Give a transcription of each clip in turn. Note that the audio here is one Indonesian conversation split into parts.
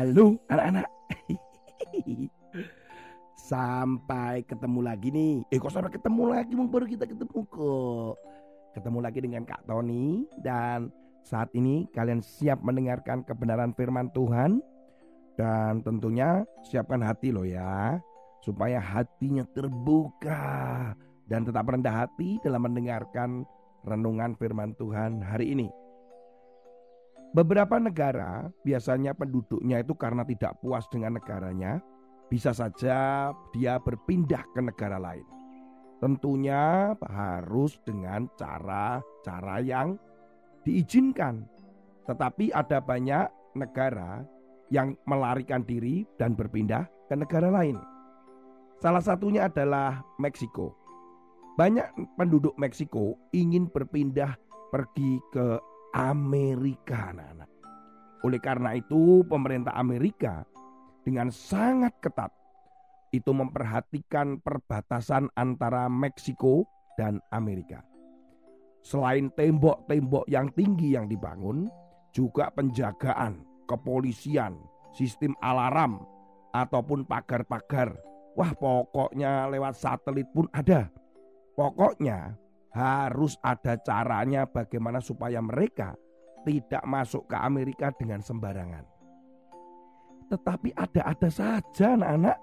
Halo anak-anak. Sampai ketemu lagi nih. Eh kok sampai ketemu lagi? Baru kita ketemu kok. Ketemu lagi dengan Kak Tony dan saat ini kalian siap mendengarkan kebenaran firman Tuhan dan tentunya siapkan hati loh ya supaya hatinya terbuka dan tetap rendah hati dalam mendengarkan renungan firman Tuhan hari ini. Beberapa negara biasanya penduduknya itu karena tidak puas dengan negaranya, bisa saja dia berpindah ke negara lain. Tentunya harus dengan cara-cara yang diizinkan. Tetapi ada banyak negara yang melarikan diri dan berpindah ke negara lain. Salah satunya adalah Meksiko. Banyak penduduk Meksiko ingin berpindah pergi ke Amerika anak-anak. Oleh karena itu pemerintah Amerika dengan sangat ketat itu memperhatikan perbatasan antara Meksiko dan Amerika. Selain tembok-tembok yang tinggi yang dibangun, juga penjagaan, kepolisian, sistem alarm, ataupun pagar-pagar. Wah pokoknya lewat satelit pun ada. Pokoknya harus ada caranya bagaimana supaya mereka tidak masuk ke Amerika dengan sembarangan. Tetapi ada-ada saja anak-anak.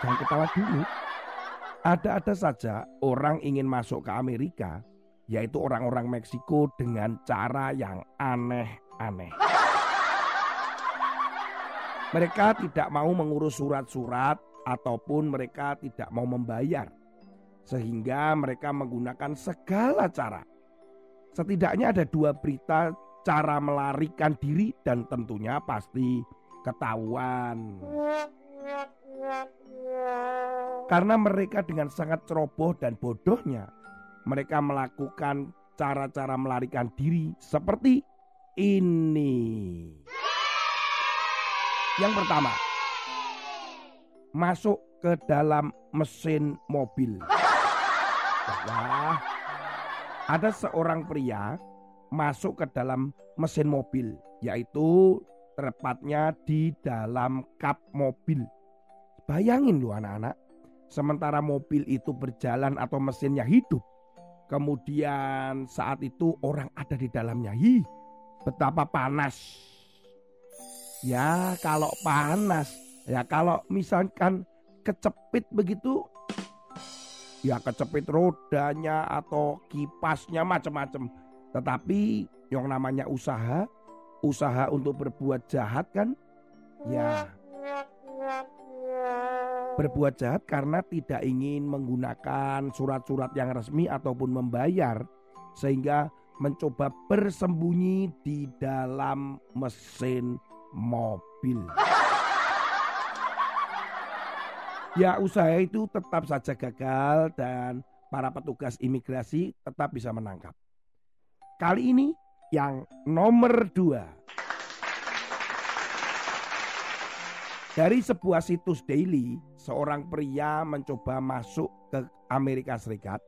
Jangan ketawa dulu. Ada-ada saja orang ingin masuk ke Amerika, yaitu orang-orang Meksiko dengan cara yang aneh-aneh. Mereka tidak mau mengurus surat-surat ataupun mereka tidak mau membayar sehingga mereka menggunakan segala cara. Setidaknya ada dua berita cara melarikan diri dan tentunya pasti ketahuan. Karena mereka dengan sangat ceroboh dan bodohnya, mereka melakukan cara-cara melarikan diri seperti ini. Yang pertama, masuk ke dalam mesin mobil. Wah, ada seorang pria masuk ke dalam mesin mobil, yaitu tepatnya di dalam kap mobil. Bayangin lu anak-anak, sementara mobil itu berjalan atau mesinnya hidup. Kemudian saat itu orang ada di dalamnya. Hi, betapa panas. Ya kalau panas, ya kalau misalkan kecepit begitu ya kecepit rodanya atau kipasnya macam-macam. Tetapi yang namanya usaha, usaha untuk berbuat jahat kan ya berbuat jahat karena tidak ingin menggunakan surat-surat yang resmi ataupun membayar sehingga mencoba bersembunyi di dalam mesin mobil. Ya usaha itu tetap saja gagal dan para petugas imigrasi tetap bisa menangkap. Kali ini yang nomor dua. Dari sebuah situs daily, seorang pria mencoba masuk ke Amerika Serikat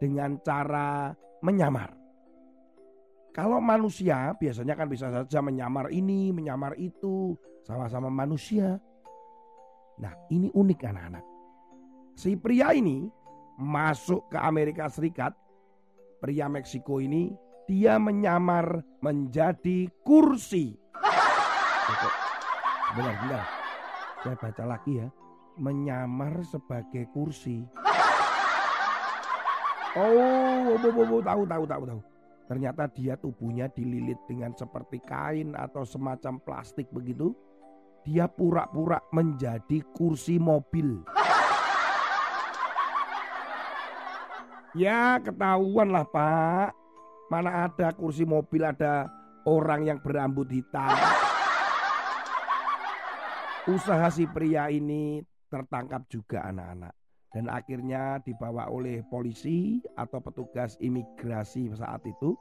dengan cara menyamar. Kalau manusia biasanya kan bisa saja menyamar ini, menyamar itu, sama-sama manusia. Nah ini unik anak-anak. Si pria ini masuk ke Amerika Serikat. Pria Meksiko ini dia menyamar menjadi kursi. Benar, benar. Saya baca lagi ya. Menyamar sebagai kursi. Oh, bo, bo, bo, tahu, tahu, tahu, tahu. Ternyata dia tubuhnya dililit dengan seperti kain atau semacam plastik begitu. Dia pura-pura menjadi kursi mobil. Ya ketahuan lah pak. Mana ada kursi mobil ada orang yang berambut hitam. Usaha si pria ini tertangkap juga anak-anak. Dan akhirnya dibawa oleh polisi atau petugas imigrasi saat itu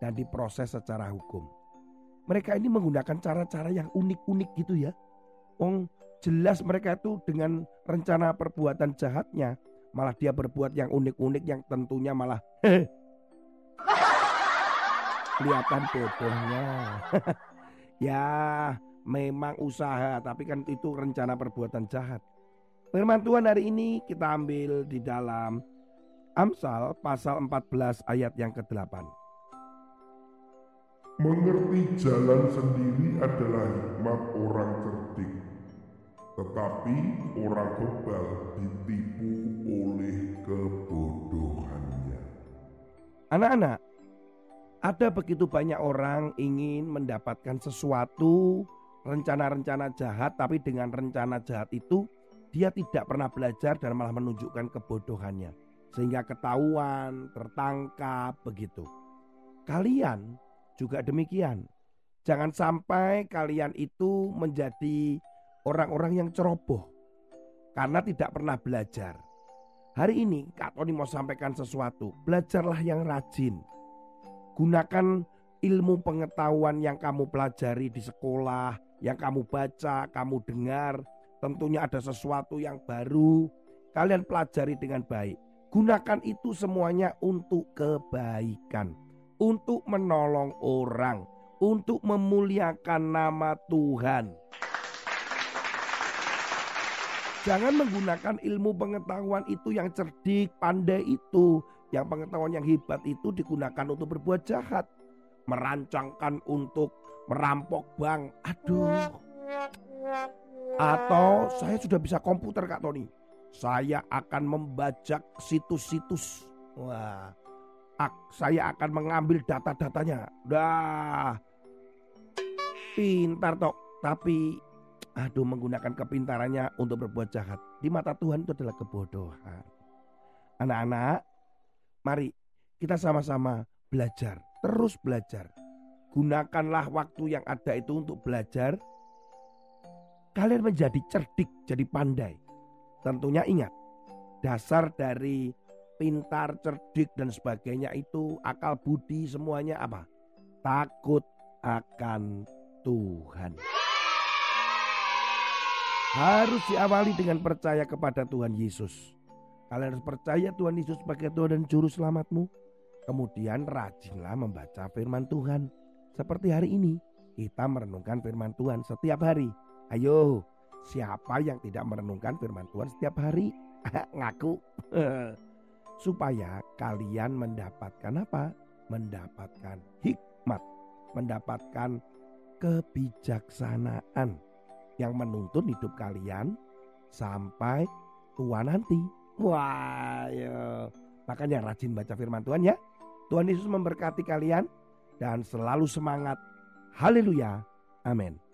dan diproses secara hukum. Mereka ini menggunakan cara-cara yang unik-unik gitu ya. Ong jelas mereka itu dengan rencana perbuatan jahatnya malah dia berbuat yang unik-unik yang tentunya malah kelihatan bodohnya. ya, memang usaha, tapi kan itu rencana perbuatan jahat. Firman Tuhan hari ini kita ambil di dalam Amsal pasal 14 ayat yang ke-8. Mengerti jalan sendiri adalah hikmat orang cerdik, tetapi orang bebal ditipu oleh kebodohannya. Anak-anak, ada begitu banyak orang ingin mendapatkan sesuatu, rencana-rencana jahat, tapi dengan rencana jahat itu dia tidak pernah belajar dan malah menunjukkan kebodohannya. Sehingga ketahuan, tertangkap, begitu. Kalian juga demikian. Jangan sampai kalian itu menjadi orang-orang yang ceroboh karena tidak pernah belajar. Hari ini Kak Tony mau sampaikan sesuatu. Belajarlah yang rajin. Gunakan ilmu pengetahuan yang kamu pelajari di sekolah, yang kamu baca, kamu dengar. Tentunya ada sesuatu yang baru. Kalian pelajari dengan baik. Gunakan itu semuanya untuk kebaikan, untuk menolong orang, untuk memuliakan nama Tuhan. Jangan menggunakan ilmu pengetahuan itu yang cerdik, pandai itu yang pengetahuan yang hebat itu digunakan untuk berbuat jahat. Merancangkan untuk merampok bank. Aduh. Atau saya sudah bisa komputer Kak Tony. Saya akan membajak situs-situs. Wah. Saya akan mengambil data-datanya. Dah. Pintar tok. Tapi aduh menggunakan kepintarannya untuk berbuat jahat. Di mata Tuhan itu adalah kebodohan. Anak-anak, Mari kita sama-sama belajar, terus belajar. Gunakanlah waktu yang ada itu untuk belajar. Kalian menjadi cerdik, jadi pandai. Tentunya ingat, dasar dari pintar, cerdik dan sebagainya itu akal budi semuanya apa? Takut akan Tuhan. Harus diawali dengan percaya kepada Tuhan Yesus. Kalian harus percaya Tuhan Yesus sebagai Tuhan dan Juru Selamatmu. Kemudian rajinlah membaca firman Tuhan. Seperti hari ini, kita merenungkan firman Tuhan setiap hari. Ayo, siapa yang tidak merenungkan firman Tuhan setiap hari? Ngaku. Supaya kalian mendapatkan apa? Mendapatkan hikmat. Mendapatkan kebijaksanaan yang menuntun hidup kalian sampai tua nanti. Wah, ya. Makanya rajin baca firman Tuhan ya. Tuhan Yesus memberkati kalian dan selalu semangat. Haleluya. Amin.